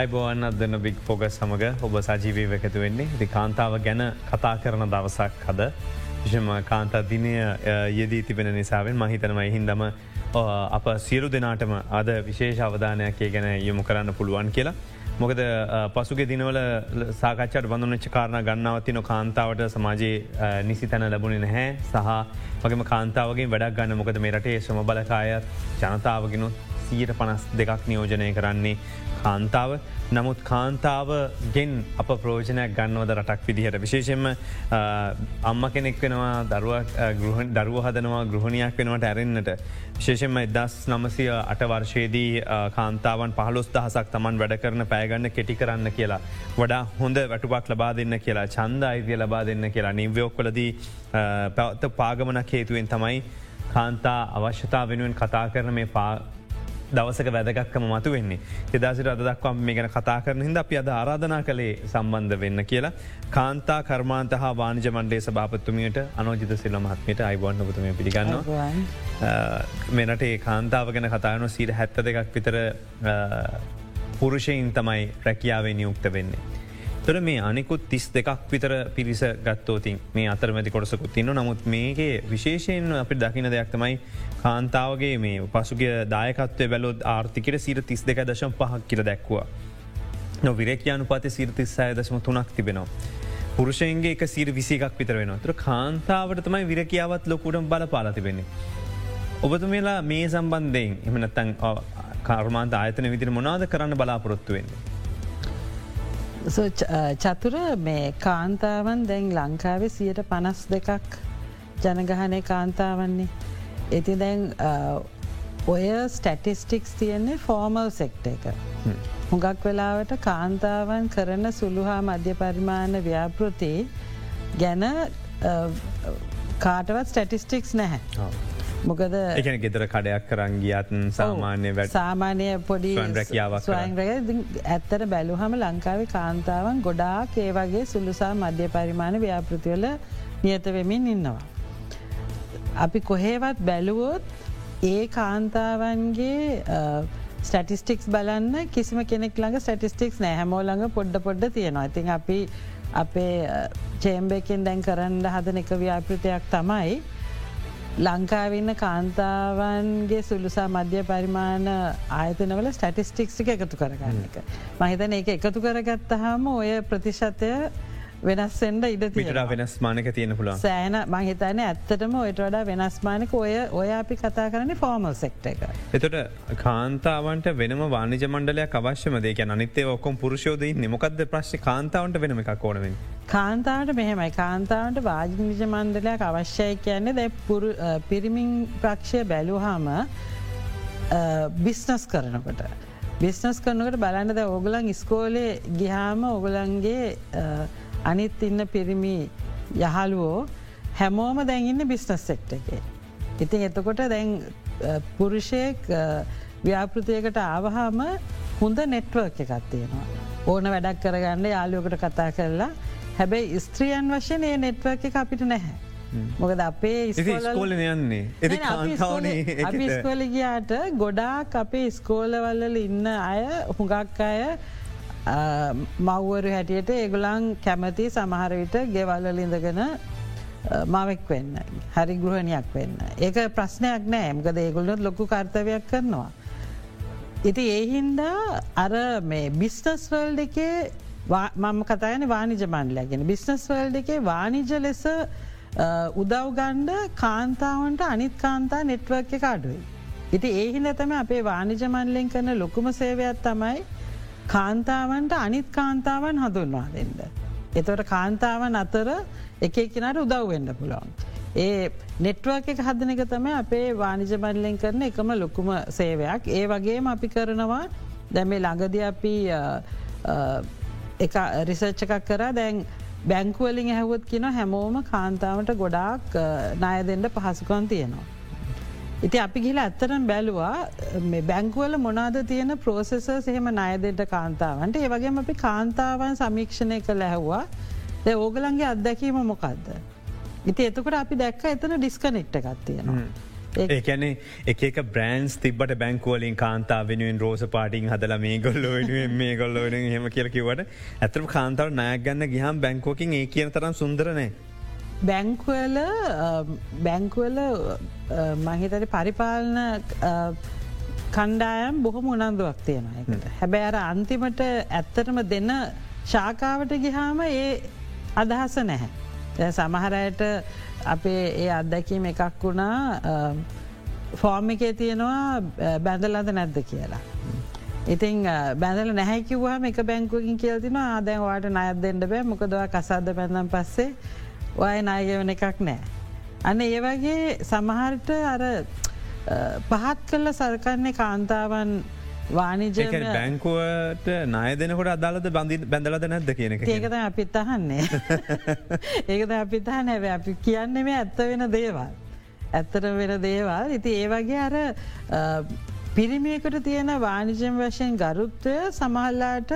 අයිබෝවන් අදන්න බික් ෆෝග සමඟ ඔබ සජීවී වැකතු වෙන්නේ. ති කාන්තාව ගැන කතා කරන දවසක් හද විෂම කාන්තා දිනය යෙදී තිබෙන නිසාවෙන් මහිතනමයි හින්දම අප සියලු දෙනාටම අද විශේෂ අවධානයක් ගැන යොමු කරන්න පුළුවන් කියලා. මොකද පසුගේ දිනවල සාකච්චට බඳුනච්ච කාරණ ගන්නාවතින කාන්තාවට සමාජයේ නිසි තැන ලැබුණේ නැහැ. සහ වගේම කාන්තාවගේ වැඩක් ගන්න මොකද මේ රටේ ශ්‍රම බලකායත් ජනතාවගෙනුත් සීට පනස් දෙකක් නියෝජනය කරන්නේ කාන්තාව. නමුත් කාන්තාව ගෙන් අප ප්‍රෝජනයක් ගන්නවද රටක් විදිහට. විශේෂෙන්ම අම්ම කෙනෙක් වෙනවා දරුව දරුව හදනවා ගෘහණයක් වෙනවට ඇරෙන්න්නට විශේෂෙන්ම එදස් නමසය අට වර්ෂයේදී කාන්තාවන් පහලොස් දහසක් තමන් වැඩ කරන පෑගන්න කෙටි කරන්න කියලා. වඩා හොඳ වැටුපක් ලබා දෙන්න කියලා චන්ද අයිතිය ලබා දෙන්න කියලා. නිව්‍යෝක්කොලදී පැවත්ත පාගමනක් හේතුවෙන් තමයි කාන්තා අවශ්‍යතා වෙනුවෙන් කතා කරන මේ පා දවසක වැදගක්කම මතු වෙන්නේ. එදාසිට අද දක්වම් මේ ගැන කතා කරන හිද අපි අද ආරාධනා කළේ සම්බන්ධ වෙන්න කියලා. කාන්තා කර්මාන්ත හා වානිජ මණ්ඩේ සභාපත්තුමියට අනෝජිත සිල්ල මහත්මයට අයිබොන්න පුතුම පිළිගන්න. මෙනටේ කාන්තාව ගැන කතායන සීට හැත්ත දෙකක් විතර පුරුෂයින් තමයි රැකියාවේ නියුක්ත වෙන්නේ. තොර මේ අනිකුත් තිස් දෙකක් විතර පිරිස ගත්තෝතින් මේ අතරමැති කොටසකුත් තින්න නමුත් මේගේ විශේෂයෙන් අපි දකින දෙයක් තමයි කාන්තාවගේ මේ පසුගේ දායකත්වය බැලොත් ආර්ථිකට සිර තිස් දෙක දශම් පහක් කියර දැක්වා. නො විරක්්‍යානු පත සිර තිස්සාය දශම තුනක් තිබෙනවා. පුරුෂයන්ගේ එක සිර විසිකක් විතර වෙන තර කාන්තාවට තමයි විරකියාවත් ලොකුටම් බල පාලා තිබෙන්නේ. ඔබතුමලා මේ සම්බන්ධයෙන් එමනත්තන් කර්මාන්ත ආයතන විදිර මොනාද කරන්න බලාපොරොත්තු වෙන්නේ. චතුර මේ කාන්තාවන් දැන් ලංකාවේ සියට පනස් දෙකක් ජනගහනය කාන්තාවන්නේ. ඇති දැන් ඔය ස්ටටිස්ටික්ස් තියෙන්නේ ෆෝමල් සෙක්ට එක. හුඟක් වෙලාවට කාන්තාවන් කරන සුළුහා මධ්‍ය පරිමාණ ව්‍යාපෘති ගැන කාටවත් ස්ටටිස්ටික්ස් නැහැ. මොකද එකන ගෙදර කඩයක් කරංගියත් සාමාන්‍ය වැඩ සාමානය පොඩි ඇත්තර බැලුහම ලංකාවේ කාන්තාවන් ගොඩාක් ඒ වගේ සුළුසා මධ්‍ය පරිමාණ ව්‍යාපෘතිවල නියත වෙමින් ඉන්නවා. අපි කොහේවත් බැලුවොත් ඒ කාන්තාවන්ගේ ස්ටටිස්ටික්ස් බලන්න කිසිම කෙනෙක් ළඟ ස්ටටිස්ටික්ස් නෑහැමෝළඟ පොඩ්ඩ පොඩ්ඩ තියෙනවා. ඉතින් අපි අපේ චේම්බයකින් දැන් කරන්න හදන එක ව්‍යාපෘතයක් තමයි ලංකාවන්න කාන්තාවන්ගේ සුළුසා මධ්‍ය පරිමාණ ආයතනවල ස්ටටිස්ටික්සික එකතු කරගන්න එක. මහිතන ඒ එකතු කරගත්ත හම ඔය ප්‍රතිශතය වෙනස්සෙන්ට ඉඩ තිට වෙනස් මානක තියෙන පුළ සෑන මහිතන ඇත්තටම ඔයට වඩා වෙනස්මානක ඔය ඔය අපි කතා කරන ෆෝමල් සෙක්ට එක. එතට කාන්තාවන්ට වෙනම වානිජ මණ්ඩලයක් අවශ්‍යමදේ කියන අනිත්තේ ඔක්කොම් පුරුෂෝද නිමකක්ද ප්‍රශ් කාන්තාවන්ට වෙනම එකක් ඕනවෙන්. කාන්තාවට මෙහෙමයි කාන්තාවට වාජනිජ මණ්ඩලයක් අවශ්‍යය කියන්නේ දැ පිරිමින් ප්‍රක්ෂය බැලූහාම බිස්නස් කරනකොට. බිස්නස් කරනකට බලන්නද ඕගලන් ස්කෝලේ ගිහාම ඔගලන්ගේ අනිත් ඉන්න පිරිමි යහළුවෝ හැමෝම දැන්ඉන්න බිස්නස් සෙක්ට එකේ. ඉතින් එතකොට දැන් පුරුෂයෙක් ව්‍යාපෘතියකට ආවහාම හොඳ නෙට්වර්ක එකක් තියෙනවා. ඕන වැඩක් කරගන්න යාලුවකට කතා කරලා හැබැයි ස්ත්‍රියන් වශයෙන් ඒ නෙට්වර්ක එක අපිට නැහැ. මොකද අපේ ස්කෝල යන්නේ ස්කෝලගයාට ගොඩාක් අපේ ස්කෝලවල්ල ඉන්න අය හුඟක් අය මව්වරු හැටියට ඒගුලන් කැමති සමහරවිට ගෙවල්ලලිඳගෙන මවෙක් වෙන්න. හරි ගෘහණයක් වෙන්න. ඒක ප්‍රශ්නයක් නෑ මකද ඒගුලොත් ලොකු කර්තවයක් කරනවා. ඉති ඒහින්දා අර මේ බිස්නස් වල්ඩ එකේ මම කතායන වානිජ මණ්ඩලගෙන බිස්නස් වල්ඩ එකේ වානිජ ලෙස උදව්ගණ්ඩ කාන්තාවන්ට අනිත් කාන්තා නෙට්වක් එක අඩුවයි. ඉති ඒහින්ද තම අපේ වානිජ මණ්ලෙන් කරන ලොකුම සේවයක් තමයි කාන්තාවන්ට අනිත් කාන්තාවන් හඳුන්වා දෙන්න. එතවට කාන්තාවන් අතර එක එකනට උදව්වෙන්න පුළුවන්. ඒ නෙට්වක් එක හදන එක තම අපේ වානිජ බල්ලෙන් කරන එකම ලොකුම සේවයක්. ඒ වගේම අපි කරනවා දැමේ ළඟද අපි රිසච්ච එකක් කර දැන් බැංකුවලින් ඇහවොත් කියන හැමෝම කාන්තාවට ගොඩාක් නාය දෙෙන්ට පහසුකන් තියෙනවා. ඉති අපි ගිල ඇත්තරම් බැලවා බැංකුවල මොනාද තියෙන ප්‍රෝසෙස සහෙම නයදෙන්ට කාන්තාවන්ට ඒවගේම අපි කාන්තාවන් සමීක්ෂණය කළ ඇහවා ද ඕගලන්ගේ අත්දැකීම මොකක්ද. ඉති එතකට අපි දැක්ක එතන ඩිස්කනෙක්ට එකක් තියෙනවා. ඒකැනේ එක බ්‍රන්ස් තිබට බැංකුවලින් කාන්තා වෙනුවෙන් රෝස පාටින් හදල මේ ගොල්ල වෙනුවෙන් මේ ගොල්ල වෙන හෙම කියලකිවට ඇතරම කාන්තාව නයක් ගන්න ගහම් බැංකෝකින් ඒ කියන තරම් සුන්දරනෑ. බැංකුවල බැංකුවල මහිතට පරිපාලන කණ්ඩායම් බොහොම උනන්දුවක් තියෙන එකට හැබැ අර අන්තිමට ඇත්තටම දෙන්න ශාකාවට ගිහාම ඒ අදහස නැහැ. සමහරයට අපේ ඒ අත්දැකීම එකක් වුණා ෆෝර්ම එකේ තියෙනවා බැඳලද නැද්ද කියලා. ඉතින් බැඳල නැහැකිවවාම එක බැංකුවකින් කියල්තින ආදැන් වාට නයත් දෙන්නට බෑ මොකදවා කසාද බැඳම් පස්සේ ඔය නායගවන එකක් නෑ. අන්න ඒ වගේ සමහරට අර පහත් කල්ල සරකන්නේ කාන්තාවන් වානිජ බැංකුවට නාය දෙනකොට අදාලද බඳ බැඳලද නැද්ද කියන ඒකත අපිත් අහන්නේ ඒකද අපිත් අහ නැව අපි කියන්නේ මේ ඇත්ත වෙන දේවල්. ඇත්තට වෙන දේවල් ඉති ඒ වගේ අර පිරිමියකට තියෙන වානිජම් වශයෙන් ගරුත්වය සමහල්ලාට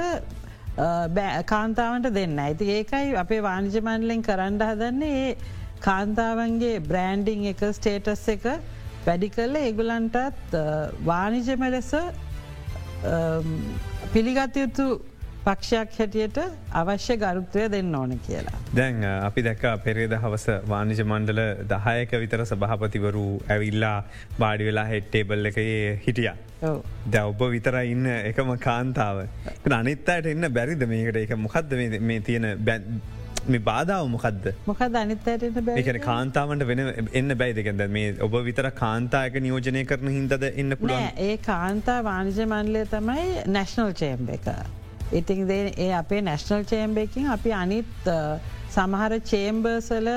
කාන්තාවන්ට දෙන්න. ඇති ඒකයි අපේ වානිජමන්ලෙන් කරන්න හදන්නේ ඒ කාන්තාවන්ගේ බ්‍රෑන්ඩිං එක ස්ටේටස් එක වැඩි කල්ල ඒගුලන්ටත් වානිජම ලෙස පිළිගත යුතු පක්ෂයක් හැටියට අවශ්‍ය ගරුත්වය දෙන්න ඕන කියලා. දැන් අපි දැක පෙරේද හවස වානිජ මණ්ඩල දහයක විතර සභහපතිවරු ඇවිල්ලා බාඩි වෙලා හෙට්ටේබල් එකයේ හිටිය. ද ඔබ විතර ඉන්න එකම කාන්තාව. අනිත්තයට එන්න බැරිද මේකට එක මොකක්ද මේ තියෙන මේ බාධාව මොකක්ද මොකද අනිත්තයට එකන කාන්තාවට වෙන එන්න බැයිදකද මේ ඔබ විතර කාන්තායක නියෝජනය කරන හින්දද එන්න පුළුවන් ඒ කාන්තා වානිජ මන්ලය තමයි නැශනල් චේම්බ එක. ඉතින් ඒ අපේ නැශනල් චේම්බකින් අපි අනිත් සමහර චේම්බර්සල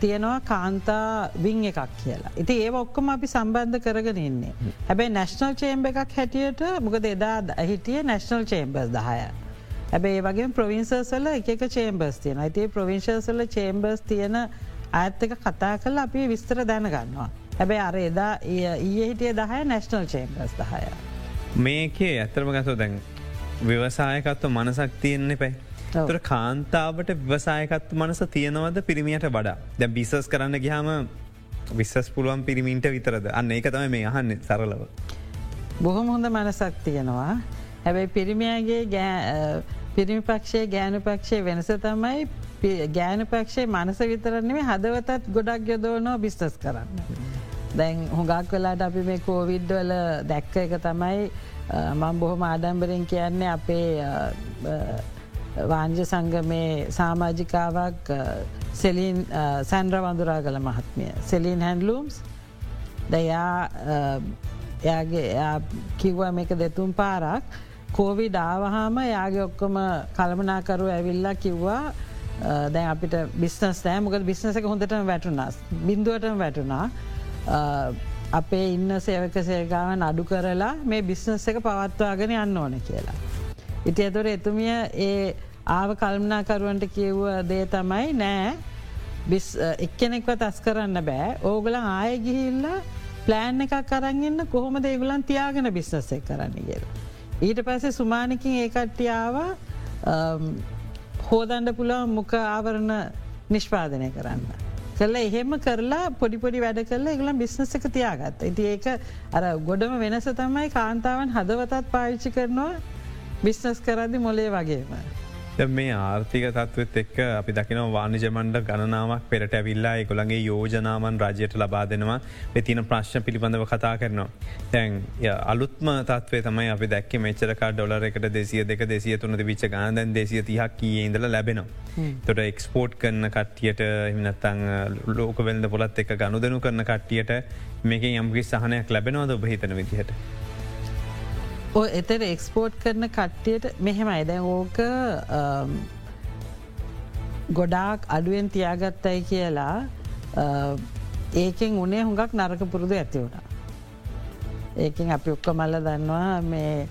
තියෙනවා කාන්තා විං එකක් කියලා. ඉති ඒ ඔක්කොම අපි සම්බන්ධ කරගෙන ඉන්නේ. හැබැයි නැශනල් චේම්බ එකක් හැටියට මොකද එදා හිටිය නැශනල් චේම්බර්ස් දහය. හැබැයි වගේ ප්‍රවින්සර්සල එක චේම්බර්ස් තියෙන ඇතිේ ප්‍රවිංශර්සල චේම්බර්ස් තියෙන අඇත්තක කතා කල අපි විස්තර දැනගන්නවා. හැබැයි අර එදා ඊය හිටිය දහය නැශනල් චේම්බර්ස් දහය. මේකේ ඇතරම ගසෝ දැන් ව්‍යවසායකත්ව මනසක් තියෙන්නේ පැයි. තර කාන්තාවට විවසායකත් මනස තියෙනවද පිරිමියට වඩා දැ බිසස් කරන්න ගහම විස්සස් පුළුවන් පිරිමින්ට විතරද අන්න ඒක තම මේ අහන්න සරලව. බොහොම හොඳ මනසක් තියෙනවා හැබැයි පිරිමියගේ පිරිමි පක්ෂය ගෑනු පක්ෂය වෙනස තමයි ගෑනු පක්ෂේ මනස විතරන්නේ හදවතත් ගොඩක් යොදෝනෝ බිස්ටස් කරන්න. දැන් හොඟක් වෙලාට අපි මේ කෝවිඩ්වල දැක්ක එක තමයි මං බොහොම ආඩම්බරෙන් කියන්නේ අපේ වාංජ සංගමේ සාමාජිකාවක් සෙලින් සැන්ද්‍ර වඳුරා කළ මහත්මිය. සෙලින් හැන්ලූම්ස් දයා එයාගේ කිව්ව මේක දෙතුම් පාරක්. කෝවි ඩාවහාම යාගේ ඔක්කොම කළමනාකරු ඇවිල්ලා කිව්වා දැන් අපිට බිස්නස් නෑ. මොකද බිස්නස එක හොඳට වැටුනස් බින්දුවටම වැටුනා අපේ ඉන්න සේවක සේකාවන් අඩු කරලා මේ බිස්නස් එක පවත්වාගෙන යන්න ඕන කියලා. ඉති ඇතුර එතුමිය ඒ ආව කල්මනාකරුවන්ට කිව්ව දේ තමයි නෑ එක්කෙනෙක්ව තස් කරන්න බෑ ඕගල ආය ගිහිල්ල ප්ලෑන් එකක් කරගන්න කොහොම දේගුලන් තියාගෙන බිස්නස් එක් කරන්න කියලා. ඊට පස්සේ සුමානකින් ඒකට්ටියාව හෝදන්ඩ පුළුව මුක ආවරණ නිෂ්පාදනය කරන්න. කල්ල එහෙම කරලා පොඩිපොඩි වැඩ කරල එකලම් බිස්නස එක තියාගත්ත. ඉති ඒක අර ගොඩම වෙනස තමයි කාන්තාවන් හදවතත් පාවිච්චි කරනවා බිස්නස් කරදි මොලේ වගේම. මේ ආර්ථික තත්වත් එක් අපි දකින වානිජමන්ඩ ගණනාවක් පෙරට ඇවිල්ලා එකොළගේ යෝජනාමන් රජයට ලබා දෙනවා වෙතින ප්‍රශ්න පිළිබඳව කතා කරනවා. තැන් අලුත්ම තත්වේ තමයි අපි දැක්ක මෙචරක ඩොලර එකට දෙසිය දෙක දෙසිය තුනද විච්ච ගානදැන් දෙසිය තිහක් කිය ඉඳල ලැබෙනවා. තොට එක්ස්පෝට් කරන කට්ටියට එමනත්තං ලෝකවෙල්ද පොලත් එක ගනුදනු කරන කට්ටියට මේක යම්ගි සහනයක් ලැබෙනවද ඔබහිතන විදිහට. ඕ එතර එක්ස්පෝට් කරන කට්ටියට මෙහෙමයි. දැ ඕක ගොඩාක් අඩුවෙන් තියාගත්තයි කියලා ඒකෙන් උනේ හුඟක් නරක පුරුදු ඇති වුණ. ඒකින් අපි ඔක්ක මල්ල දන්නවා මේ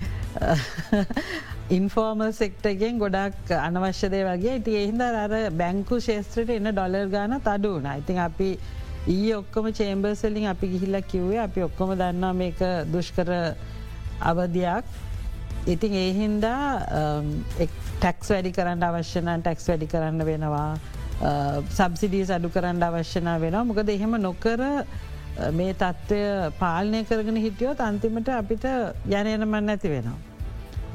ඉන්ෆෝර්මල් සෙක්ටගෙන් ගොඩක් අනවශ්‍යදය වගේ. ඉති එහින්ද අර බැංකු ශේත්‍රයට එන්න ඩොලර් ගාන තඩු වුණ. ඉතින් අපි ඊ ඔක්කොම චේම්බර්සලින් අපි ගිහිල්ල කිව්වේ අපි ඔක්කොම දන්නා මේක දුෂ්කර අවධයක්. ඉතින් ඒහින්දා ටැක්ස් වැඩි කරන්න අවශ්‍යන ටැක්ස් වැඩි කරන්න වෙනවා. සබසිඩී අඩු කරන්න අවශ්‍යන වෙන මොකද එහෙම නොකර මේ තත්ත්වය පාලනය කරගෙන හිටියෝත් අන්තිමට අපිට යනයන මන්න ඇති වෙනවා.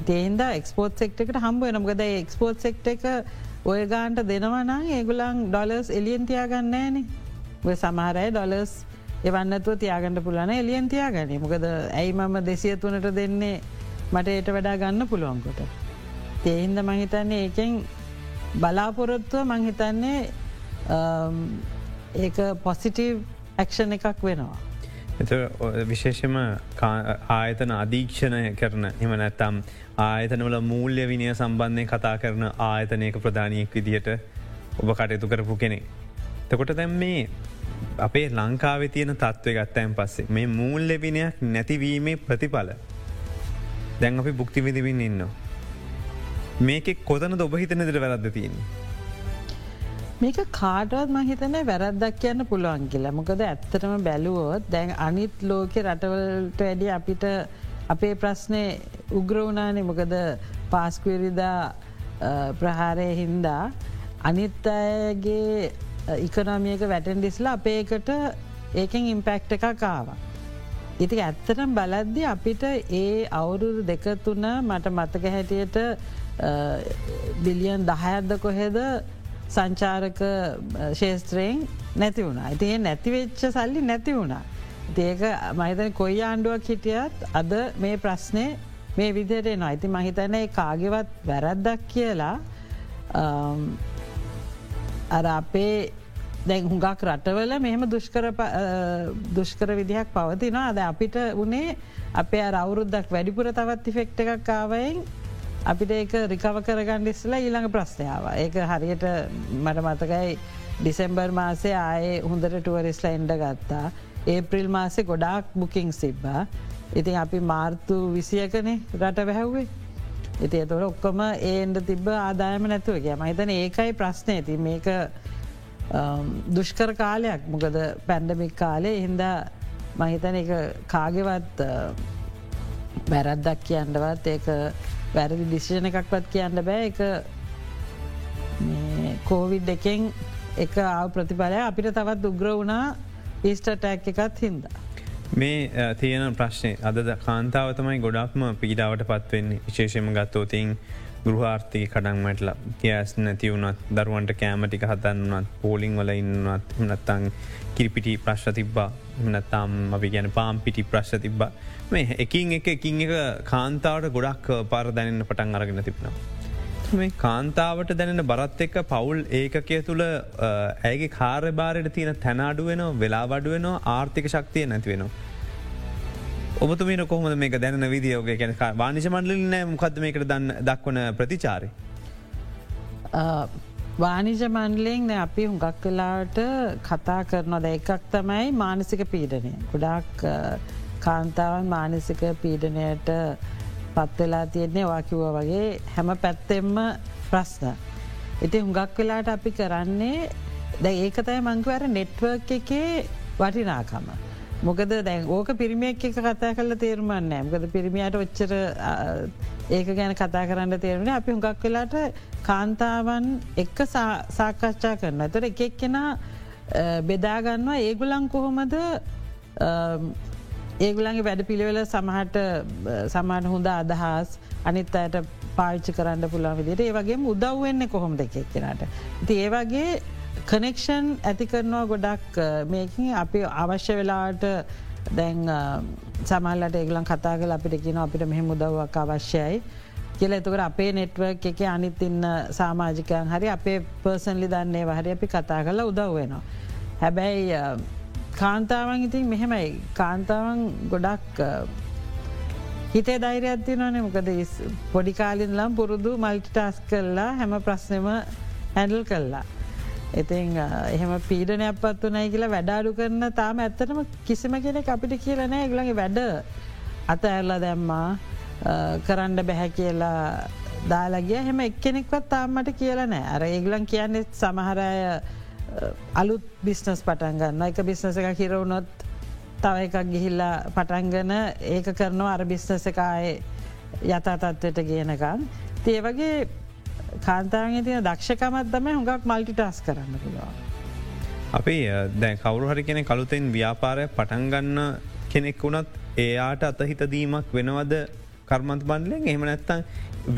තියන්ද එක්ස්පෝට් සෙක්ටකට හම්බ නම්ගද එක්ස්පෝට් සෙක්ට එක ඔය ගාන්ට දෙනවනම් ඒගුලන් ඩොලර්ස් එලියන් තියාගන්නෑනේ ඔය සමහරය ඩොලර්ස් එවන්නතුව තියාගන්න පුලන එලියන් තියාගන මොකද ඇයි මම දෙසිය තුනට දෙන්නේ මට ඒට වඩා ගන්න පුළුවන්කොට. තේහින්ද මහිතන්නේ ඒකෙන් බලාපොරොත්තුව මංහිතන්නේ ඒක පොසිටව් ඇක්ෂණ එකක් වෙනවා. එත විශේෂම ආයතන අධීක්ෂණය කරන එම නැත්තම් ආයතනවල මූල්‍ය විනය සම්බන්ධය කතා කරන ආයතනයක ප්‍රධානයක් විදිහට ඔබ කටයුතු කරපු කෙනෙ. තකොට දැම් මේ අපේ ලංකාව තියෙන තත්ත්වය ගත්තයන් පස්සේ මේ මූල්‍ය විනයක් නැතිවීමේ ප්‍රතිඵල දැන් අපි බුක්ති විදිවින් ඉන්න. මේක කොතන ඔබ හිතන දෙර වැරද්ද තියන්නේ. මේක කාටවත් මහිතන වැරද්දක් කියන්න පුළුවන් කියලා මොකද ඇත්තටම බැලුවෝත් දැන් අනිත් ලෝක රටවලට වැඩි අපිට අපේ ප්‍රශ්නය උග්‍රවුණානේ මොකද පාස්කවිරිදා ප්‍රහාරය හින්දා අනිත් අයගේ ඉකනමියක වැටන්ඩිස්ලා අපේකට ඒකෙන් ඉම්පැක්ට එකක් කාවා. ඉති ඇත්තටම් බලද්දි අපිට ඒ අවුරුදු දෙකතුන මට මතක හැටියට බිලියන් දහයද්ද කොහෙද සංචාරක ශේස්ත්‍රයෙන් නැති වුණා. ඉතිඒ නැතිවෙච්ච සල්ලි නැති වුණා. ඒක මහිතන කොයි ආණ්ඩුවක් හිටියත් අද මේ ප්‍රශ්නය මේ විදියට නවා. ඇති මහිතන කාගෙවත් වැරද්දක් කියලා අර අපේ දැන් හුඟක් රටවල මෙහෙම දුෂ්කර විදිහක් පවතිනවා අද අපිට වනේ අපේ අවුරුද්දක් වැඩිපුර තවත් ඉෆෙක්ට එකක් කාවයෙන් අපිට ඒක රිකව කරගන්න ඉස්සලා ඊළඟ ප්‍රශ්නාව. ඒක හරියට මට මතකයි ඩිසෙම්බර් මාසේ ආයේ හොඳට ටුවරිස්ලා එන්ඩ ගත්තා. ඒප්‍රිල් මාසේ ගොඩාක් බුකින් සිබ්බා. ඉතින් අපි මාර්තු විසියකනේ රට වැැහ්වේ. ඉති එතොට ඔක්කොම ඒන්ඩ තිබ ආදායම නැතුවගේ මහිතන ඒකයි ප්‍රශ්නය ඇති මේක දුෂ්කර කාලයක් මොකද පැන්ඩමික් කාලේ හින්දා මහිතන එක කාගෙවත් බැරද්දක් කියන්නවත් ඒක වැරදි දිශෂණ එකක්වත් කියන්න බෑ එක කෝවිඩ් එකෙන් එක ආව ප්‍රතිඵලය අපිට තවත් උග්‍ර වුණා ඊස්ටටැක් එකත් හින්දා. මේ තියෙන ප්‍රශ්නය අද කාන්තාවතමයි ගොඩක්ම පීඩාවට පත්වෙන්නේ විශේෂම ගත්තෝතින් ගෘහාර්ථික කඩන්මටල තියස් නැතිවුණත් දරුවන්ට කෑමටික හදන්නත් පෝලිං වල ඉන්නත් නත්තං කිරිපිටි ප්‍රශ්්‍ර තිබ්බා නත්තාම් අපි ගැන පාම් පිටි ප්‍රශ්්‍ර තිබ්බා මේ එකින් එක එකින් එක කාන්තාවට ගොඩක් පාර දැනන්න පටන් අරගෙන තිබෙනවා. මේ කාන්තාවට දැනෙන බරත් එක්ක පවුල් ඒකය තුළ ඇගේ කාර්භාරයට තියෙන තැනාඩුවෙන වෙලා වඩුවෙනවා ආර්ථික ශක්තිය නැතිවෙනවා. ඔබතුමීන කොහොම මේක දැන විදිියෝගේ ගැන වානිශ මණ්ඩලින් නෑ මොකක්ද මේකට දන්න දක්වන ප්‍රතිචාරය. වානිජ මණ්ඩලෙෙන් අපි හුඟක් කලාට කතා කරනවා ද එකක් තමයි මානසික පීඩනය. ගොඩක් කාන්තාවන් මානසික පීඩනයට පත්වෙලා තියෙන්නේ වාකිව්ව වගේ හැම පැත්තෙම්ම ප්‍රශ්න. ඉති හුඟක් වෙලාට අපි කරන්නේ දැ ඒකතයි මංකවර නෙට්වර්ක් එකේ වටිනාකම. මොකද දැන් ඕක පිරිමියක් එක කතා කල තේරුමන්න මකද පිරිමියට ඔච්චර ඒක ගැන කතා කරන්න තේරුණ අපි හුඟක් වෙලාට කාන්තාවන් එක්ක සාකච්ඡා කරන. තොර එකෙක් කෙනා බෙදාගන්නවා ඒගුලන් කොහොමද ඒගුලන්ගේ වැඩ පිළිවෙල සමහට සමාන හොඳ අදහස් අනිත් අයට පාච්චි කරන්න පුළන් විදිට ඒ වගේ උදව්වෙන්න කොහොම දෙකෙක් කෙනට. ති ඒවගේ කනෙක්ෂන් ඇති කරනවා ගොඩක් මේකින් අපි අවශ්‍ය වෙලාට දැන් සමල්ලට ඒගලන් කතා කල අපිට කියන අපිට මෙහෙ මුදව්වක් අවශ්‍යයි. කියල එතුකට අපේ නෙට්වක් එක අනිත් ඉන්න සාමාජිකයන් හරි අපේ පර්සන්ලි දන්නේ වහරි අපි කතා කල උදව් වෙනවා. හැබැයි කාන්තාවන් ඉතින් මෙහෙමයි කාන්තාවන් ගොඩක් හිතේ දෛරයක්ති නොනේ මොකද පොඩිකාලින් ලම් පුරුදු මල්ටිටස් කරලා හැම ප්‍රශ්නම හැඩල් කල්ලා. ඉතින් එහෙම පීඩනයක් පත් වනයි කියලා වැඩාඩු කරන තාම ඇත්තටම කිසිම කෙනෙ අපිට කියලනෑ ගලගේ වැඩ අත ඇරලා දැම්මා කරන්න බැහැ කියලා දාලගිය හෙම එක්කෙනෙක්වත් තාම්මට කියලනෑ අර ඒගලන් කියන්නේ සමහරය අලුත් බිස්නස් පටන්ගන්න එක බිස්නස එක හිරවුණොත් තව එකක් ගිහිල්ලා පටන්ගන ඒක කරනවා. අර බිස්නස එකය යථතත්වට ගේනකන්. තිය වගේ කාන්තාගේ තිය දක්ෂකමත් දම හුඟක් මල්ටිටස් කරන්න පුළුවන්. අපි දැ කවරු හරි කෙනෙ කළුතෙන් ව්‍යාපාරය පටන්ගන්න කෙනෙක් වුණත් එයාට අතහිතදීමක් වෙනවද කර්මන්ත බන්ලෙන් එහම නැත්තං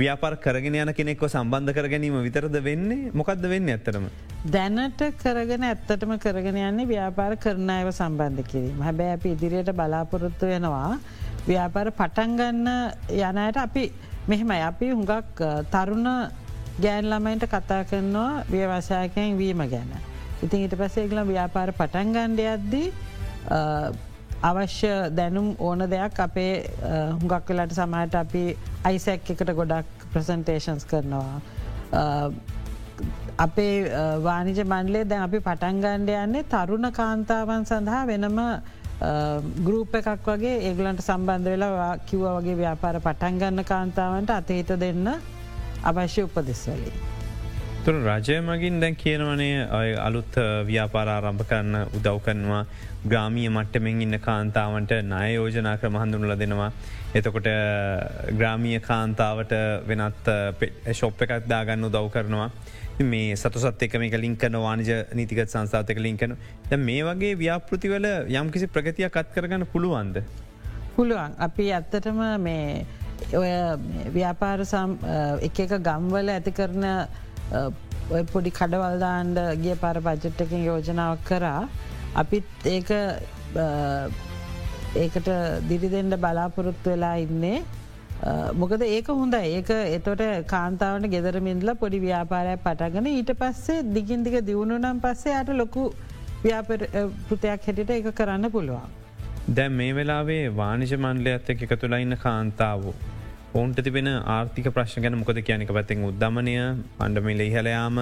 ව්‍යාපාර කරගෙන යන කෙනෙක්ව සම්බන්ධ කර ගැනීම විතරද වෙන්නේ මොකක්ද වෙන්න ඇත්තරම. දැනට කරගෙන ඇත්තටම කරගෙන යන්නේ ව්‍යාපාර කරන අයව සම්බන්ධ කිරීම හැබැ අපි ඉදිරියට බලාපොරොත්තු වෙනවා ව්‍යාපාර පටන්ගන්න යනයට අපි මෙහෙමයි අපි හුඟක් තරුණ ගෑන් ළමයින්ට කතා කරනවා ව්‍යවසායකයෙන් වීම ගැන. ඉතින් ඊට පසේගල ව්‍යාපාර පටන්ගණ්ඩ අද්දී අවශ්‍ය දැනුම් ඕන දෙයක් අපේ හුඟක් වෙලාට සමහට අපි අයිසැක් එකට ගොඩක් ප්‍රසන්ටේෂන්ස් කරනවා. අපේ වානිජ මණ්ඩලේ දැන් අපි පටන්ගණ්ඩ යන්නේ තරුණ කාන්තාවන් සඳහා වෙනම ගරුප එකක් වගේ ඒගලන්ට සම්බන්ධ වෙලා කිව්ව වගේ ව්‍යාපාර පටන්ගන්න කාන්තාවන්ට අතහිත දෙන්න අවශ්‍ය උපදෙස්වලින්. තුර රජය මගින් දැන් කියනවනේ ඔය අලුත් ව්‍යාපාරාරම්භ කරන්න උදව් කරනවා ග්‍රාමිය මට්ටමෙන් ඉන්න කාන්තාවන්ට නය යෝජනා ක්‍රම හඳුනල දෙනවා. එතකොට ග්‍රාමිය කාන්තාවට වෙනත් ශොප් එකක් දාගන්න උදව් කරනවා. මේ සතුසත් එක මේක ලින්කන වානජ නීතිකත් සංස්ථාතක ලින්කන ද මේ වගේ ව්‍යාපෘතිවල යම් කිසි ප්‍රගතියක් කත් කරගන්න පුළුවන්ද. පුළුවන් අපි ඇත්තටම මේ ඔය ව්‍යාපාර එක එක ගම්වල ඇති කරන පොඩි කඩවල්දාන්ඩ ගිය පාර පජට්ටකින් යෝජනාවක් කරා. අපිත් ඒක ඒකට දිරිදෙන්ට බලාපොරොත්තු වෙලා ඉන්නේ. මොකද ඒක හොඳ ඒක එතොට කාන්තාවට ගෙදරමින්දල පොඩි ව්‍යාපාරය පටගන ඊට පස්සේ දිගින්දික දියුණු නම් පස්සේ යට ලොකු ව්‍යාපෘතයක් හැටිට එක කරන්න පුළුවන්. දැම් මේ වෙලාවේ වානිජ මන්ලය ඇත්ත එක තුළයින්න කාන්තාවෝ. ඔවුන්ට තිබෙන ආර්ථික ප්‍රශ්න ගැන මොකද කියනක පැතිෙන් උද්දමනය අන්ඩමිල ඉහලයාම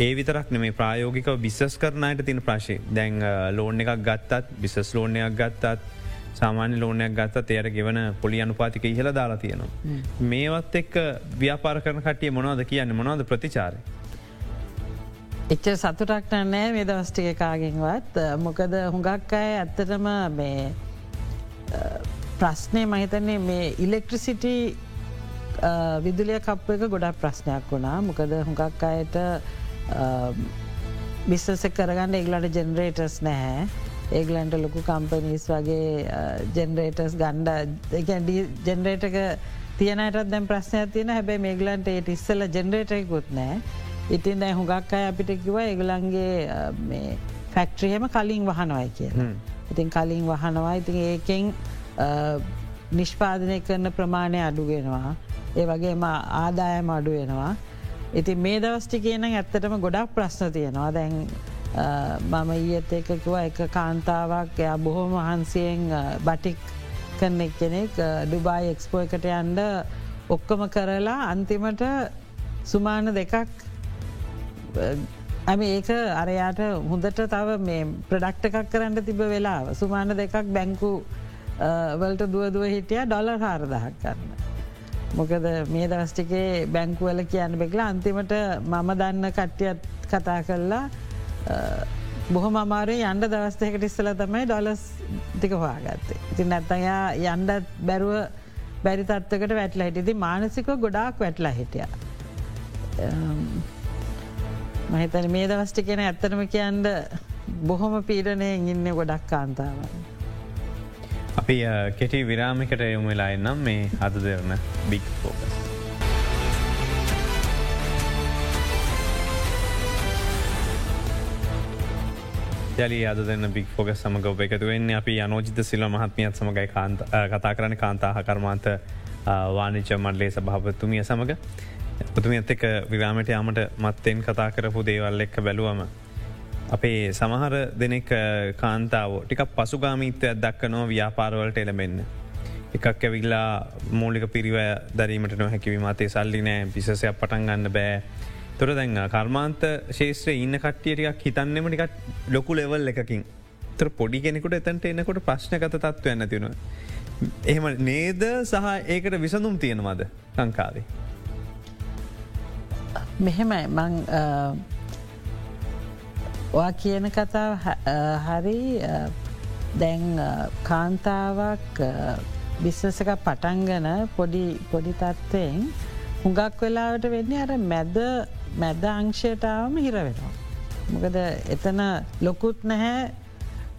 ඒ විතරක් නෙමේ ප්‍රායෝගික බිස්සස් කරනයට තින ප්‍රශය දැන් ලෝන එකක් ගත්තත් බිසස් ලෝනයක් ගත්තත් සාමාන්‍ය ලෝනයක් ගත්තත් එයට ගෙවන පොලි අනුපාතික ඉහල දාලා තියෙනවා. මේවත් එක් ව්‍යාපාර කරන කටිය මොනවද කියන්න මොනවද ප්‍රතිචාරය. එච්ච සතුටක් නෑ මේ දවස්ටික කාගෙන්වත්. මොකද හුඟක් අය ඇත්තටම මේ ප්‍රශ්නය මහිතන්නේ මේ ඉලෙක්ට්‍රසිටි විදුලිය කප්ප එක ගොඩක් ප්‍රශ්නයක් වුණා. මොකද හුඟක් අයට බිස්සස කරගන්න එගලට ජෙනරේටර්ස් නැහැ. ඒගලන්ට ලොකු කම්පනීස් වගේ ජෙනරේටර්ස් ගණ්ඩ ජෙනරේටක තියනටත් දැම් ප්‍රශ්නයක් තියෙන හැබැයි මේගලන්ට ඒට ඉස්සල ජෙනරේටයකුත් නෑ ඉතින් දැ හුඟක් අය අපිට කිව ඒගලන්ගේ ෆැක්ට්‍රියම කලින් වහනවයි කියලා. ඉතින් කලින් වහනවා ඉතින් ඒකෙන් නිෂ්පාදනය කරන ප්‍රමාණය අඩුගෙනවා. ඒ වගේම ආදායම අඩුවෙනවා. ඉතින් මේ දවස්ටි කියන ඇත්තටම ගොඩක් ප්‍රශ්න තියෙනවා දැන් මම ඊත් එකකිව එක කාන්තාවක් එයා බොහොම වහන්සයෙන් බටික් කරනෙක් කෙනෙක් ඩුබායි එක්ස්පෝ එකට යන්ඩ ඔක්කොම කරලා අන්තිමට සුමාන දෙකක් ඇම ඒක අරයාට හොඳට තව මේ ප්‍රඩක්ට එකක් කරන්න තිබ වෙලා සුමාන දෙකක් බැංකු වලට දුවදුව හිටිය ඩොල හාරදහක් කරන්න. මොකද මේ දවස්ටිකේ බැංකුවල කියන්න බෙක්ලා අන්තිමට මම දන්න කට්ටියත් කතා කරලා බොහොම අමාරය යන්ඩ දවස්තයකට ඉස්සල තමයි ඩොලස් ටික හවාගත්තේ. ඉති නැත්තයා යන්ඩත් බැරුව බැරි තත්වකට වැටලා හිටිති මානසික ගොඩාක් වැටලා හිටිය. මහිතන මේ දවස්ටි කියෙන ඇත්තනම කියන්ඩ බොහොම පීඩනය ඉන්න ගොඩක් කාන්තාවන්. අපි කෙටි විරාමිකට යොමවෙලා එන්නම් මේ අද දෙරන බික් පෝකස්. ජලි අද දෙන්න බික් ෆෝග සමග ඔබ එකතු වෙන්නේ අපි අනෝජිත සිල්ල මහත්මියත් සමඟයි කතා කරන කාන්තාහ කර්මාන්ත වානිච මඩලේ සභාපතුමිය සමඟ පුතුම ඇත් එක විරාමට යාමට මත්තෙන් කතා කරපු දේවල් එක්ක බැලුවම. අපේ සමහර දෙනෙක් කාන්තාව ටික පසුගාමීත්වයක් දක්කනෝ ව්‍යාපාරවලට එළබෙන්න. එකක් ඇවිල්ලා මූලික පිරිව දරීමට නොහැකිවීම අතේ සල්ලි නෑ පිසසයක් පටන් ගන්න බෑ තොර දැන් කර්මාන්ත ශේත්‍රය ඉන්න කට්ටියටියක් හිතන්නෙම ටිකත් ලොකු ලෙවල් එකකින් තර පොඩි කෙනෙකුට එතන්ට එන්නකොට ප්‍රශ්නගත තත්ව යන්න තිෙන. එහෙම නේද සහ ඒකට විසඳුම් තියෙනවද ලංකාවේ. මෙහෙමයි මං ඔයා කියන කතාව හරි දැන් කාන්තාවක් බිස්සසක පටන්ගන පොඩි පොඩි තත්ත්වයෙන් හුඟක් වෙලාවට වෙන්නේ අර මැද මැද අංශයටාවම හිර වෙනවා. මොකද එතන ලොකුත් නැහැ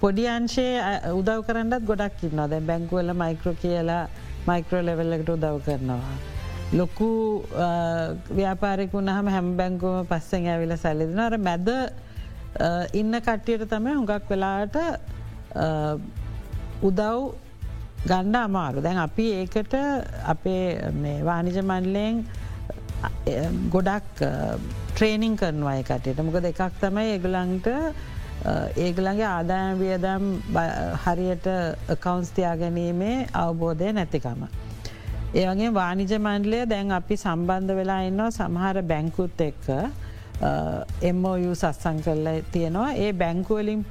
පොඩි අංශේ උදව් කරන්නත් ගොඩක් ඉන්නවා දැ බැංකුවල මයික්‍රෝ කියලා මයික්‍රෝ ලෙවල්ලකට උදව් කරනවා. ලොකු ව්‍යාපාරෙකුුණ හම හැම් බැංකුවම පස්සෙන් ඇවිල සැලදින අර මැද ඉන්න කට්ටියට තමයි හුඟක් වෙලාට උදව් ගණ්ඩ අමාරු. දැන් අපි ඒකට අපේ වානිජ මණ්ලයෙන් ගොඩක් ට්‍රේනිං කරනවාය කටයට මොකද එකක් තමයි ඒගලන්ට ඒගලගේ ආදායම් වියදම් හරියට කවන්ස් තියා ගැනීමේ අවබෝධය නැතිකම. ඒවගේ වානිජ මණ්ඩලය දැන් අපි සම්බන්ධ වෙලා ඉන්නවා සමහර බැංකුත් එක්ක එම්මෝයු සත්සං කරල තියෙනවා ඒ බැංකුවලින්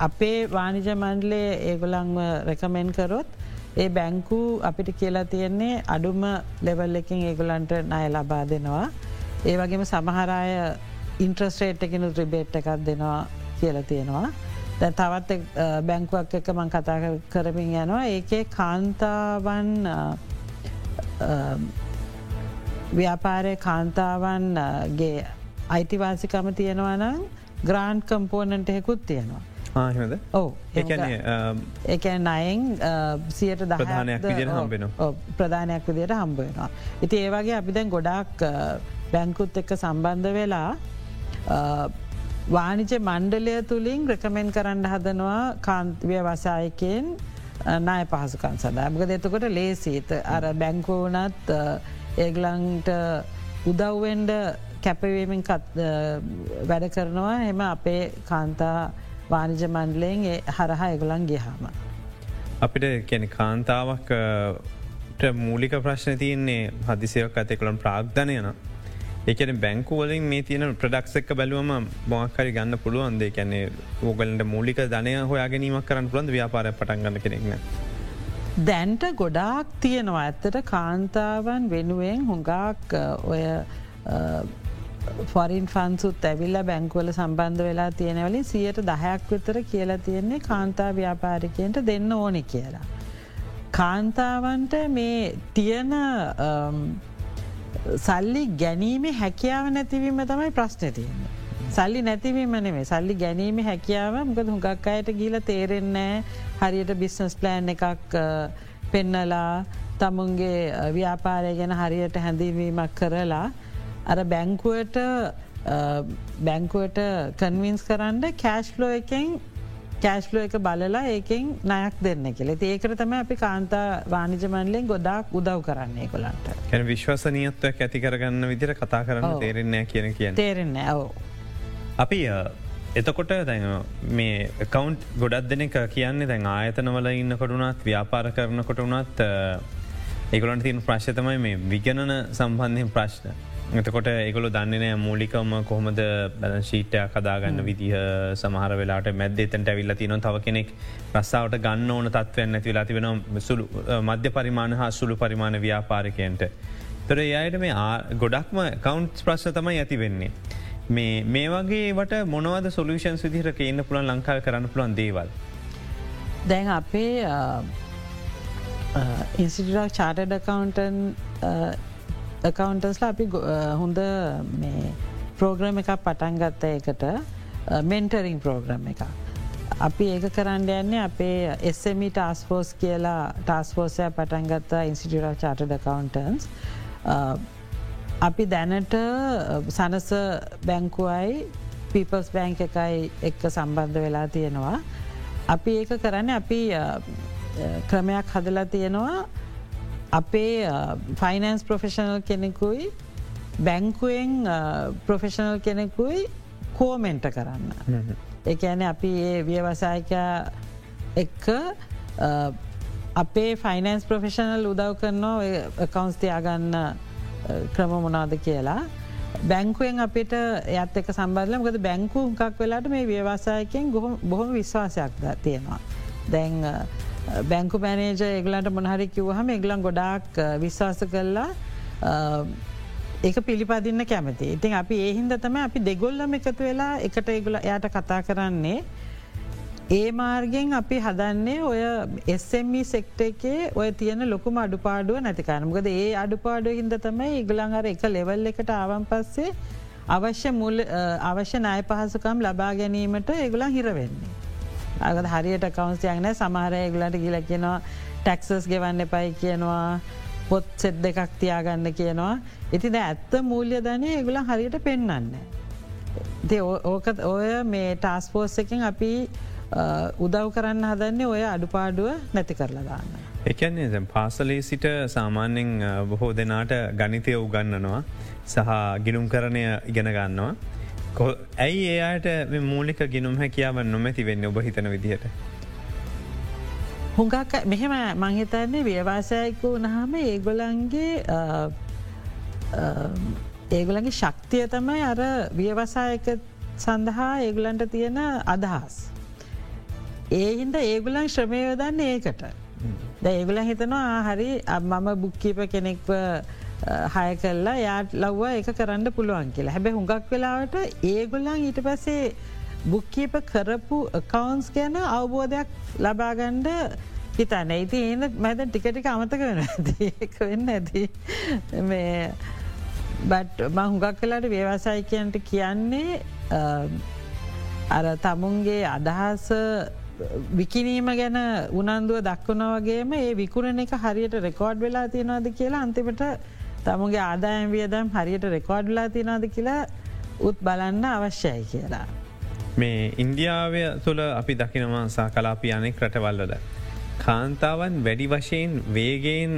අපේ වානිජ මණ්ඩලේ ඒගොලංව රැකමෙන් කරොත් ඒ බැංකු අපිට කියලා තියෙන්නේ අඩුම ලෙවල් එකින් ඒගොලන්ට නය ලබා දෙනවා. ඒ වගේම සමහරය ඉන්ට්‍රස්ටේට් එකනු ත්‍රිබේට් එකක් දෙනවා කියල තියෙනවා. දැ තවත් බැංකුවක් එක මං කතා කරමින් යනවා ඒකේ කාන්තාවන් ව්‍යාපාරය කාන්තාවන්ගේ අයිතිවාසිකම තියෙනවනම් ග්‍රාන්් කම්පෝනන්ට හෙකුත් තියෙනවා. ආහද ඕ එක නයෙන් සියට දහනයක් හම්බෙන ප්‍රධානයක් විදියට හම්බවෙනවා. ඉති ඒවගේ අපි දැන් ගොඩක් බැංකුත් එක්ක සම්බන්ධ වෙලා වානිජ මණ්ඩලය තුළින් රැකමෙන් කරන්න හදනවා කාන්තිවය වසායකයෙන් නාය පහසුකන් සඳහා. මක දෙතකොට ලේසිත අර බැංකෝනත් ඒගලන්ට උදව්වෙන්ඩ කැපවීමෙන් වැඩ කරනවා. එම අපේ කාන්තා වානිජ මණ්ඩලයෙන් හරහා එගුලන් ගිහාම. අපිට කැන කාන්තාවක් මූලික ප්‍රශ්න තියන්නේ හදිසියක් ඇතෙකළන් ප්‍රාග්ධනයන එකන බැංකුවලින් මේ තියන ප්‍රඩක්ස් එක්ක බැලුවම මොක්කරි ගන්න පුළුවන්දේ කැනෙ ඕගලට මූලික ධනය හොයා ගැනීමක් කරන්න පුළන්ද ව්‍යාපාර පටන්ගන්න කෙනෙක්න. දැන්ට ගොඩාක් තියෙනවා ඇත්තට කාන්තාවන් වෙනුවෙන් හුඟක් ඔය ෆොරින් ෆන්සුත් ඇවිල්ල බැංකුවල සම්බන්ධ වෙලා තියෙනවලින් සියයට දහයක් විතර කියලා තියෙන්නේ කාන්තා ව්‍යාපාරිකයන්ට දෙන්න ඕනෙ කියලා. කාන්තාවන්ට මේ තියෙන සල්ලි ගැනීම හැකියාව නැතිවීම තමයි ප්‍රශ්න තියන්න. සල්ලි නැතිවීම නෙමේ සල්ලි ගැනීම හැකියාව මකද හුඟක් අයට ගීල තේරෙන්නේ හරියට බිස්නස් ප්ලෑන් එකක් පෙන්නලා තමුන්ගේ ව්‍යාපාරය ගැන හරියට හැඳීවීමක් කරලා අර බැංකුවට බැංකුවට කන්වින්ස් කරන්න කෑශ්ලෝ එකෙන් කෑශ්ලෝ එක බලලා ඒකෙන් නයක් දෙන්න කෙලෙ ඒකර තම අපි කාන්තා වානිජමන්ලෙන් ගොඩක් උදව් කරන්නේ කොලන්ට කැන විශ්වසනීයත්වයක් ඇති කරගන්න විදිර කතා කරන්න තේරෙන්නේ කියන කිය තේරෙන්න ඇව අපි එතකොට දැන් මේ කවන්් ගොඩක් දෙනෙක කියන්නේ දැන් ආයතනවල ඉන්න කොටුනත් ව්‍යාපාර කරන කොටුනත් ඒගොලන්ට තින් ප්‍රශ්තමයි මේ විගණන සම්බන්ධයෙන් ප්‍රශ්න එතකොට ඒගොල දන්නනෑ මූලිකම කොහොමද බැල ශීටයක් කදාගන්න විදිහ සමහර වෙලාට මැද එතට ඇවිල්ල තින තව කෙනෙක් රස්සාාවට ගන්න ඕන තත්වයන්න ඇති වෙලා තිබෙන සුළු මධ්‍ය පරිමාණ හා සුළු පරිමාණ ව්‍යාපාරිකයන්ට. තොර එයට මේ ගොඩක්ම කවන්ට් ප්‍රශ්න තමයි ඇති වෙන්නේ. මේ මේ වගේට මොනවද සොලූෂන් විදිහට කියන්න පුළන් ලංකාව කරන්න පුළන් දේවල්. දැන් අපේ ඉන්සිටක් චාටඩ කවන්ටන් කවන්ටස්ලා අපි හොඳ ප්‍රෝග්‍රම එකක් පටන්ගත්ත එකට මෙන්ටරිං ප්‍රෝග්‍රම් එක. අපි ඒක කරන්න යන්නේ අපේ එස්සමි ටස්ෆෝස් කියලා ටස්ෆෝසය පටන්ගත්ත ඉන්සිටියට චාටඩ කවන්ටන්ස්. අපි දැනට සනස බැංකුවයි පීපල්ස් බැංක එකයි එක්ක සම්බන්ධ වෙලා තියෙනවා. අපි ඒක කරන්න අපි ක්‍රමයක් හදලා තියෙනවා අපේ ෆයිනන්ස් ප්‍රොෆෙෂනල් කෙනෙකුයි බැංකුවෙන් ප්‍රොෆෙෂනල් කෙනෙකුයි කෝමෙන්ට කරන්න. එකන අපි ඒ ව්‍යවසායක එක්ක අපේ ෆයිනන්ස් ප්‍රොෆෙෂනල් උදව් කරනවා කවන්ස් තියාගන්න ක්‍රම මොනාද කියලා. බැංකුවෙන් අපිට ඇත් එක සම්බරල ගද බැංකු හුකක් වෙලාට මේ ව්‍යවසායකෙන් බොහොම විශ්වාසයක් තියෙනවා. දැන් බැංකු මැනේජ එගලන්ට මොනහරි කිවහම එගලන් ගොඩාක් විශ්වාස කරලා ඒක පිළිපදින්න කැමති. ඉතින් අපි ඒහින්ද තම අපි දෙගොල්ලම එකතු වෙලා එකට ඒගුල එයට කතා කරන්නේ. ඒ මාර්ගෙන් අපි හදන්නේ ඔය එස්සම්මි සෙක්ට එකේ ඔය තියෙන ලොකුම අඩුපාඩුව නැතිකානමකද ඒ අඩුපාඩුව හින්ද තමයි ඉගලන් අර එක ලෙවල් එකට ආවන් පස්සේ අවශ්‍ය මුල් අවශ්‍ය නාය පහසුකම් ලබා ගැනීමට ඒගුලන් හිරවෙන්නේ. අග හරියට කවන්ස්යක්න සමහරය ගුලට ගිල කියනවා ටැක්සස් ගෙවන්න එපයි කියනවා පොත් සෙද් දෙකක් තියාගන්න කියනවා. ඉතිද ඇත්ත මූල්‍ය ධනය ඒගුල හරියට පෙන්න්න. ඕකත් ඔය මේ ටාස්පෝස් එකින් අපි උදව් කරන්න හදන්නේ ඔය අඩුපාඩුව නැති කරලා දාන්න. එකන්නේ දැ පාසලේ සිට සාමාන්‍යෙන් බොහෝ දෙනාට ගනිතය උගන්නනවා සහ ගිනුම් කරණය ඉගෙන ගන්නවා. ඇයි ඒයට මූලික ගිනුම් හැකියාව නොමැති වෙන්න ඔබ හිතන විදිහට. හුඟක් මෙහෙම මංහිතන්නේ ව්‍යවාසයකු වනහම ඒගොලන්ගේ ඒගොලගේ ශක්තිය තමයි අර ව්‍යවසායක සඳහා ඒගුලන්ට තියෙන අදහස්. ඒහින්ද ඒගුලන් ශ්‍රමයෝදන්න ඒකට. ද ඒගුල හිතනවා හරි මම බුක්කීප කෙනෙක්ව හය කල්ලා යාට ලව්ව එක කරන්න පුළුවන් කියලා. හැබැ හුඟක් වෙලාවට ඒගොල්ලන් ඊට පසේ බුක්කීප කරපු කවන්ස් ගැන අවබෝධයක් ලබාගණ්ඩ හිතන්න. ඉති ඒන මැද ටිකටික අමතක වෙන ඒක වෙන්න ඇති මේ බට් ම හුඟක් කලාට ව්‍යවසායිකයන්ට කියන්නේ අර තමුන්ගේ අදහස විකිනීම ගැන උනන්දුව දක්වන වගේම ඒ විකුණ එක හරියට රෙකෝඩ් වෙලා තියෙනවාද කියලා අන්තිමට තමුගේ ආදායම් වියදම් හරියට රෙකෝඩ්ලා තිනාද කියලා උත් බලන්න අවශ්‍යයි කියලා. මේ ඉන්දියාවය තුළ අපි දකිනවා සා කලාපි අනෙක් රටවල්ලද. කාන්තාවන් වැඩි වශයෙන් වේගෙන්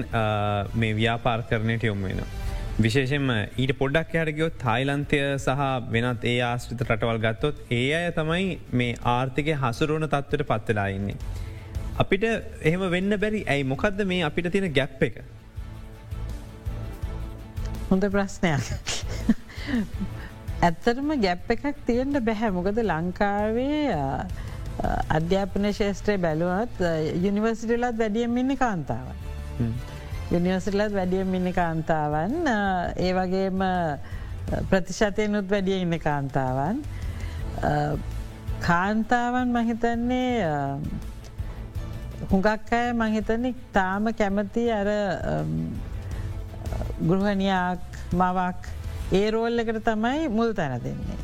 මේ ව්‍යාපාර කරණයට යොමුවෙන. විශේෂෙන්ම ඊට පොඩක් යටගයොත් තායිලන්තය සහ වෙනත් ඒ ආශ්‍රිත රටවල් ගත්තොත් ඒ අය තමයි මේ ආර්ථික හසුරුවන තත්වට පත්වෙලා ඉන්නේ. අපිට එහෙම වෙන්න බැරි ඇයි මොකක්ද මේ අපිට තියෙන ගැප් එක. හොඳ ප්‍රශ්නයක්. ඇත්තරම ගැප් එකක් තියෙන්ට බැහැ මොකද ලංකාවේ අධ්‍යාපන ශේෂත්‍රය බැලුවත් යුනිවර්සිටලත් වැඩියම් ඉන්න කාන්තාවන්. යුනිවර්සිටලත් වැඩියම් ඉන්න කාන්තාවන් ඒ වගේම ප්‍රතිශතයනුත් වැඩිය ඉන්න කාන්තාවන්. කාන්තාවන් මහිතන්නේ හුඟක් අය මහිතනෙක් තාම කැමති අර ගෘහණයක් මවක් ඒ රෝල් එකට තමයි මුල් තැන දෙන්නේ.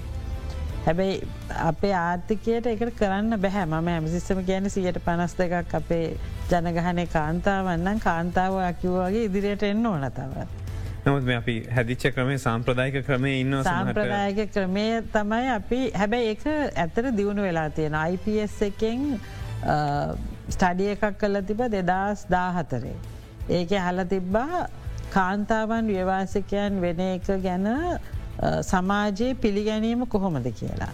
හැබැයි අපේ ආර්ථිකයට එකට කරන්න බැහැ මම ඇමසිස්සම කියන සියට පනස් දෙකක් අපේ ජනගහනය කාන්තාවන්නම් කාන්තාව අකිව්වාගේ ඉදිරියට එන්න ඕන තවත්. නමුත් මේ අපි හැදිච්ච ක්‍රමේ සාම්ප්‍රදායික ක්‍රමය ඉන්න සාම්ප්‍රදායක ක්‍රමය තමයි අපි හැබැයි එක ඇතර දියුණු වෙලා තියෙන IPS එකෙන් ස්ටඩිය එකක් කල තිබ දෙදස් දාහතරේ. ඒක හල තිබ්බා කාන්තාවන් ව්‍යවාසිකයන් වෙන එක ගැන සමාජයේ පිළිගැනීම කොහොමද කියලා.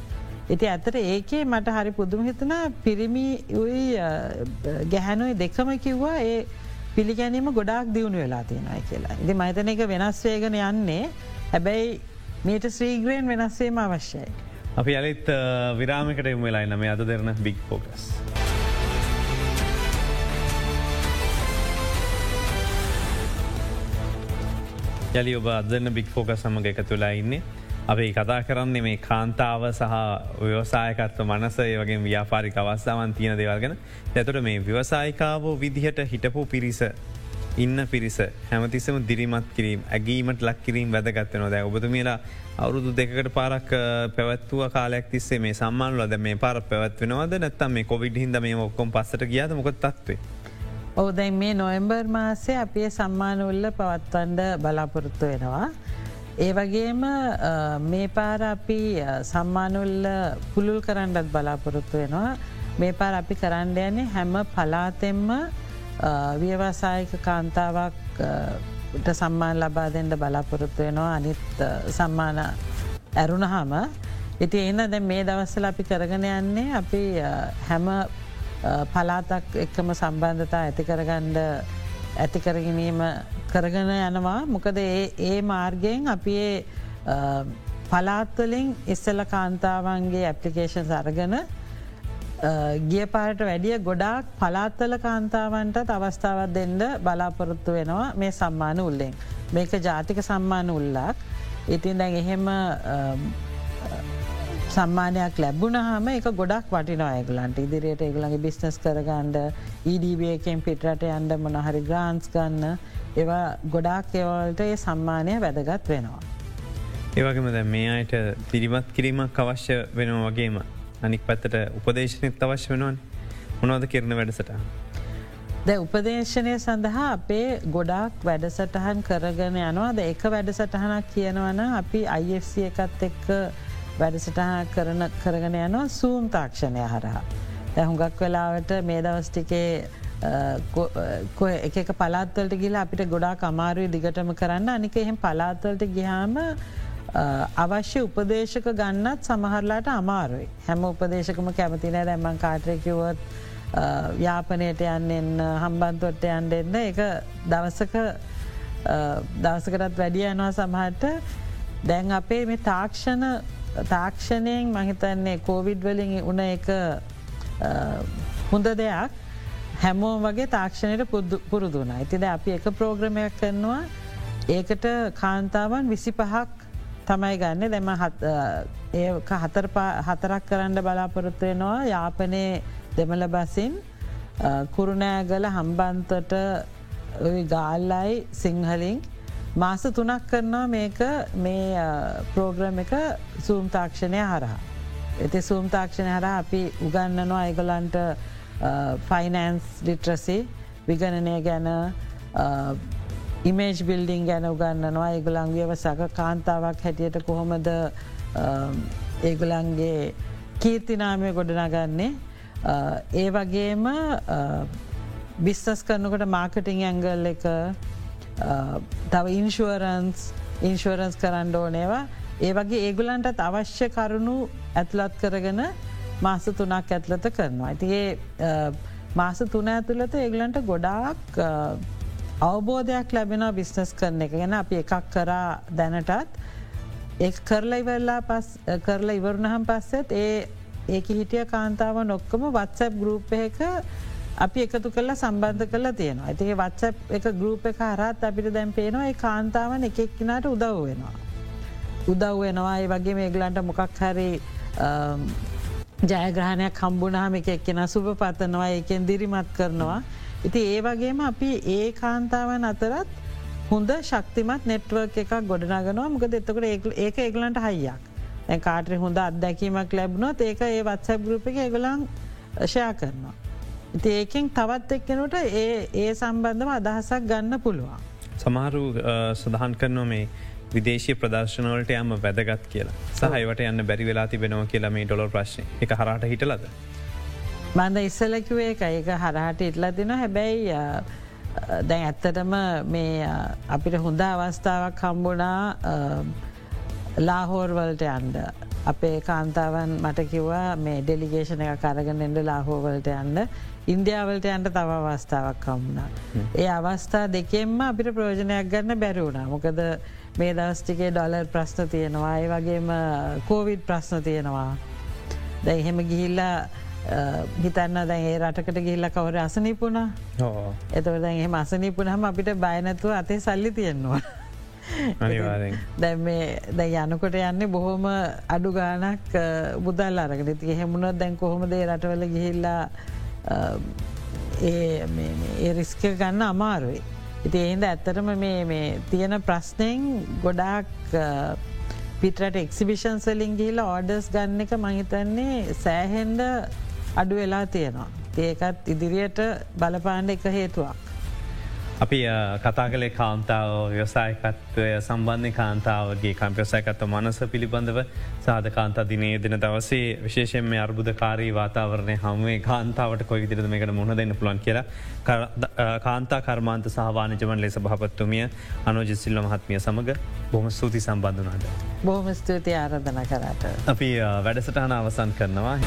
ඉති ඇතට ඒකේ මට හරි පුදුම හිතන පිරිමි ගැහැනුයි දෙකම කිව්වා ඒ පිළිගැනීම ගොඩක් දියුණු වෙලා තියෙනයි කියලා. ඉති මහිතන එක වෙනස්වේගෙන යන්නේ හැබැයි මීට ශ්‍රීග්‍රයෙන් වෙනස්වේම අවශ්‍යයි. අපි අලිත් විරාමිකට එම වෙලා නම අද දෙරන බික් ෆෝකස්. යලි ඔබ අදන්න බික් ෆෝක සමඟ එක තුලා ඉන්නේ. අපි කතා කරන්නේ මේ කාන්තාව සහ ව්‍යවසායකත්ව මනසය වගේ ව්‍යාපාරික අවස්සාවන් තියෙන දෙවල්ගෙන ඇතුට මේ ව්‍යවසායිකාවෝ විදිහට හිටපු පිරිස ඉන්න පිරිස හැමතිස්සම දිරිමත් කිරීම ඇගීමට ලක් කිරීම වැදගත්වන දැ ඔබතු මේලා අවුරුදු දෙකට පාරක් පැවත්තුව කාලයක් තිස්සේ මේ සම්මාන ලද මේ පාර පැවත්වෙනවද නැත්තම් මේ කොවිඩ හිද මේ ඔක්කොම් පස්සට ගියාද මොකොත් තත්වේ. ඔවදැයි මේ නොයම්බර් මාසේ අපේ සම්මානඋල්ල පවත්වන්ඩ බලාපොරොත්තු වෙනවා. ඒ වගේම මේ පාර අපි සම්මානුල්ල පුළුල් කරන්නත් බලාපොරොත්තු වෙනවා. මේ පාර අපි කරන්න යන්නේ හැම පලාතෙම්ම ව්‍යවසායක කාන්තාවක්ට සම්මාන ලබා දෙෙන්ට බලාපොරොත්තු වෙනවා අනිත් සම්මාන ඇරුණහම ඉති එන්න දැ මේ දවස්සල අපි කරගෙන යන්නේ අපි හැම පලාතක් එක්කම සම්බන්ධතා ඇතිකරගණ්ඩ ඇතිකරගැනීම කරගෙන යනවා මොකද ඒ මාර්ගයෙන් අපි පලාත්වලින් ඉස්සල කාන්තාවන්ගේ ඇපලිකේෂන් සරගන ගිය පාට වැඩිය ගොඩාක් පලාත්තල කාන්තාවන්ට අවස්ථාවත් දෙන්න බලාපොරොත්තු වෙනවා මේ සම්මාන උල්ලෙන්. මේක ජාතික සම්මාන උල්ලක් ඉතින් දැන් එහෙම සම්මානයක් ලැබුණහම එක ගොඩක් වටිනවා ඒගලන්ට ඉදිරියට ඒගලගේ බිස්නස් කරගන්ඩ EDBකෙන් පිටරට යන්ඩ මොනහරි ග්‍රාන්ස් ගන්න ඒවා ගොඩක් ඒවල්ට ඒ සම්මානය වැදගත් වෙනවා. ඒවගේම දැ මේ අයට පිරිමත් කිරීමක් අවශ්‍ය වෙන වගේම අනික් පැත්තට උපදේශනත් අවශ්‍ය වෙනවන් මොනවද කිරණ වැඩසට. ද උපදේශනය සඳහා අපේ ගොඩාක් වැඩසටහන් කරගෙන යනවා ද එක වැඩසටහනක් කියනවන අපි IFC එකත් එක්ක වැඩසටහ කරන කරගෙන යනවා සූම් තාක්ෂණය හරහා. දැහුඟක් වෙලාවට මේ දවස්ටිකේ එක පලාත්වලට ගිලා අපිට ගොඩා අමාරුයි දිගටම කරන්න. අනික එහෙම පලාත්වලට ගිහාම අවශ්‍ය උපදේශක ගන්නත් සමහරලාට අමාරුයි. හැම උපදේශකම කැමතිනෑ දැම්මන් කාටරකිවොත් යාපනයට යන්නෙන් හම්බන්තොට්ට යන් දෙන්න එක දවසක දවසකටත් වැඩිය යනවා සමහට දැන් අපේ මේ තාක්ෂණ තාක්ෂණයෙන් මහිතන්නේ කෝවිඩ් වලින් උන එක හොඳ දෙයක්. හැමෝම් වගේ තාක්ෂණයට පුරුදුන. ඇතිද අපි එක ප්‍රෝග්‍රමයක් කරනවා. ඒකට කාන්තාවන් විසි පහක් තමයි ගන්න. දෙම ඒ හතරක් කරන්න බලාපොරොත්තුවෙනවා යාපනයේ දෙමළ බසින් කුරුණෑගල හම්බන්තට ගාල්ලයි සිංහලින් මාස තුනක් කරනවා මේක මේ ප්‍රෝග්‍රම් එක සූම් තාක්ෂණය හරහා. ඇති සූම් තාක්ෂණය හර අපි උගන්නනවා අයිගොලන්ට ෆයිනන්ස් ලිට්‍රසි විගණනය ගැන ඉමේජ් බිල්ඩිං ගැන උගන්නනවා ඒගොලන්ගේව සක කාන්තාවක් හැටියට කොහොමද ඒගොලන්ගේ කීර්තිනාමය ගොඩනගන්නේ ඒ වගේම බිස්සස් කරනකට මාර්කටිං ඇංගල් එක Uh, තව ඉන්ශුවරන්ස් ඉන්ශුවරන්ස් කරන්න ඕනේවා ඒ වගේ ඒගුලන්ටත් අවශ්‍ය කරුණු ඇත්ලත් කරගෙන මාස තුනක් ඇත්ලත කරනවා. ඇතිඒ uh, මාස තුන ඇතුළත ඒගලන්ට ගොඩාක් uh, අවබෝධයක් ලැබෙන බිස්නස් කරන එක ගැන අපි එකක් කරා දැනටත් ඒ කරලා ඉවරලා පස් කරලා ඉවරුණහම් පස්සෙත් ඒ ඒක හිටිය කාන්තාව නොක්කම වත්සැප් ගරුප් එක අපි එකතු කල්ලා සම්බන්ධ කරලා තියෙනවා ඇතිේ වත්සැප් එක ගරුප එක හරත් අපිට දැන් පේනවා ඒ කාන්තාවන් එකෙක්කිනට උදව් වෙනවා. උදව් වෙනවා ඒ වගේ මේගලන්ට මොකක් හරි ජයග්‍රහණයක් කම්බුණහම එක එක්කෙන සුභ පතනවා ඒකෙන් දිරිමත් කරනවා. ඉති ඒ වගේම අපි ඒ කාන්තාවන් අතරත් හොඳ ශක්තිමත් නෙට්වර්ක් එකක් ගොඩනගනවා මොකද එතකට ඒක ඒගලන්ට හයියක්. කාටරි හොඳ අත්දැකීමක් ලැබුණොත් ඒක ඒ වත්සැබ් ගරුප එක එගලං ෂයා කරනවා. ඒකෙන් තවත් එක්කෙනට ඒ ඒ සම්බන්ධම අදහසක් ගන්න පුළුවන්. සමහරු සඳහන් කරනවා මේ විදේශය ප්‍රදර්ශනවලට යම වැදගත් කියලා. සහයිවට යන්න බැරි වෙලා තිබෙනවා කියලා මේ ඩොලර් ප්‍රශ්න. එක හරට හිටලද. මන්ද ඉස්සලකිවේ එක ඒක හරහට ඉටලා දෙන හැබැයි දැන් ඇත්තටම මේ අපිට හොඳ අවස්ථාවක් හම්බුණා ලාහෝර්වලට යන්ඩ අපේ කාන්තාවන් මට කිව්වා මේ ඩෙලිගේෂන එක කරගෙන එඩ ලාහෝවලට යන්න ඉන්දියාවලට යන්ට තව අවස්ථාවක් කම්ුණා. ඒ අවස්ථා දෙකෙන්ම අපිට ප්‍රෝජනයක් ගන්න බැරිවුණා මොකද මේ දවස්ටිකේ ඩොලර් ප්‍රශ්න තියෙනවා. ඒ වගේම කෝවිඩ් ප්‍රශ්න තියෙනවා. දැ එහෙම ගිහිල්ලා හිතන්න දැන් ඒ රටකට ගිල්ල කවර අසනිපුුණ? එතව දැන් එහෙම අසනිපුුණ හම අපිට බයනැතුව අතේ සල්ලි තියෙන්නවා. දැ දැ යනකොට යන්නේ බොහොම අඩු ගානක් බුදල් අරගෙන. ති හෙමුණොත් දැන් කොහොමදේ රටවල ගිහිල්ලා ඒ රිස්ක ගන්න අමාරුයි. ඉති එහින්ද ඇත්තරම මේ තියෙන ප්‍රශ්නයෙන් ගොඩාක් පිටට එක්සිබිෂන් සලින් ගිහිලා ඕඩර්ස් ගන්න එක මහිතන්නේ සෑහෙන්ඩ අඩු වෙලා තියෙනවා. ඒකත් ඉදිරියට බලපාණ්ඩ එක හේතුවක්. අපි කතා කලේ කාන්තාව ව්‍යවසායකත්වය සම්බන්ධය කාන්තාවගේ කම්ප්‍යසයකත්ව මනස පිළිබඳව සාධ කාන්තා දිනේ දෙන දවසේ විශේෂෙන්ම අර්බුදකාරී වාතාවරණය හමුවේ කාන්තාවට කොයි විදිරද මේකට මුණ දෙන්න පුළන් කියලා කාන්තා කර්මාන්ත සහවානජමන් ලෙස භාපත්තුමිය අනෝජසිල්ල මහත්මිය සමඟ බොහම ස්තුති සම්බන්ධනාද. බොහම ස්තුති ආරධන කරට. අපි වැඩසටහන අවසන් කරනවා.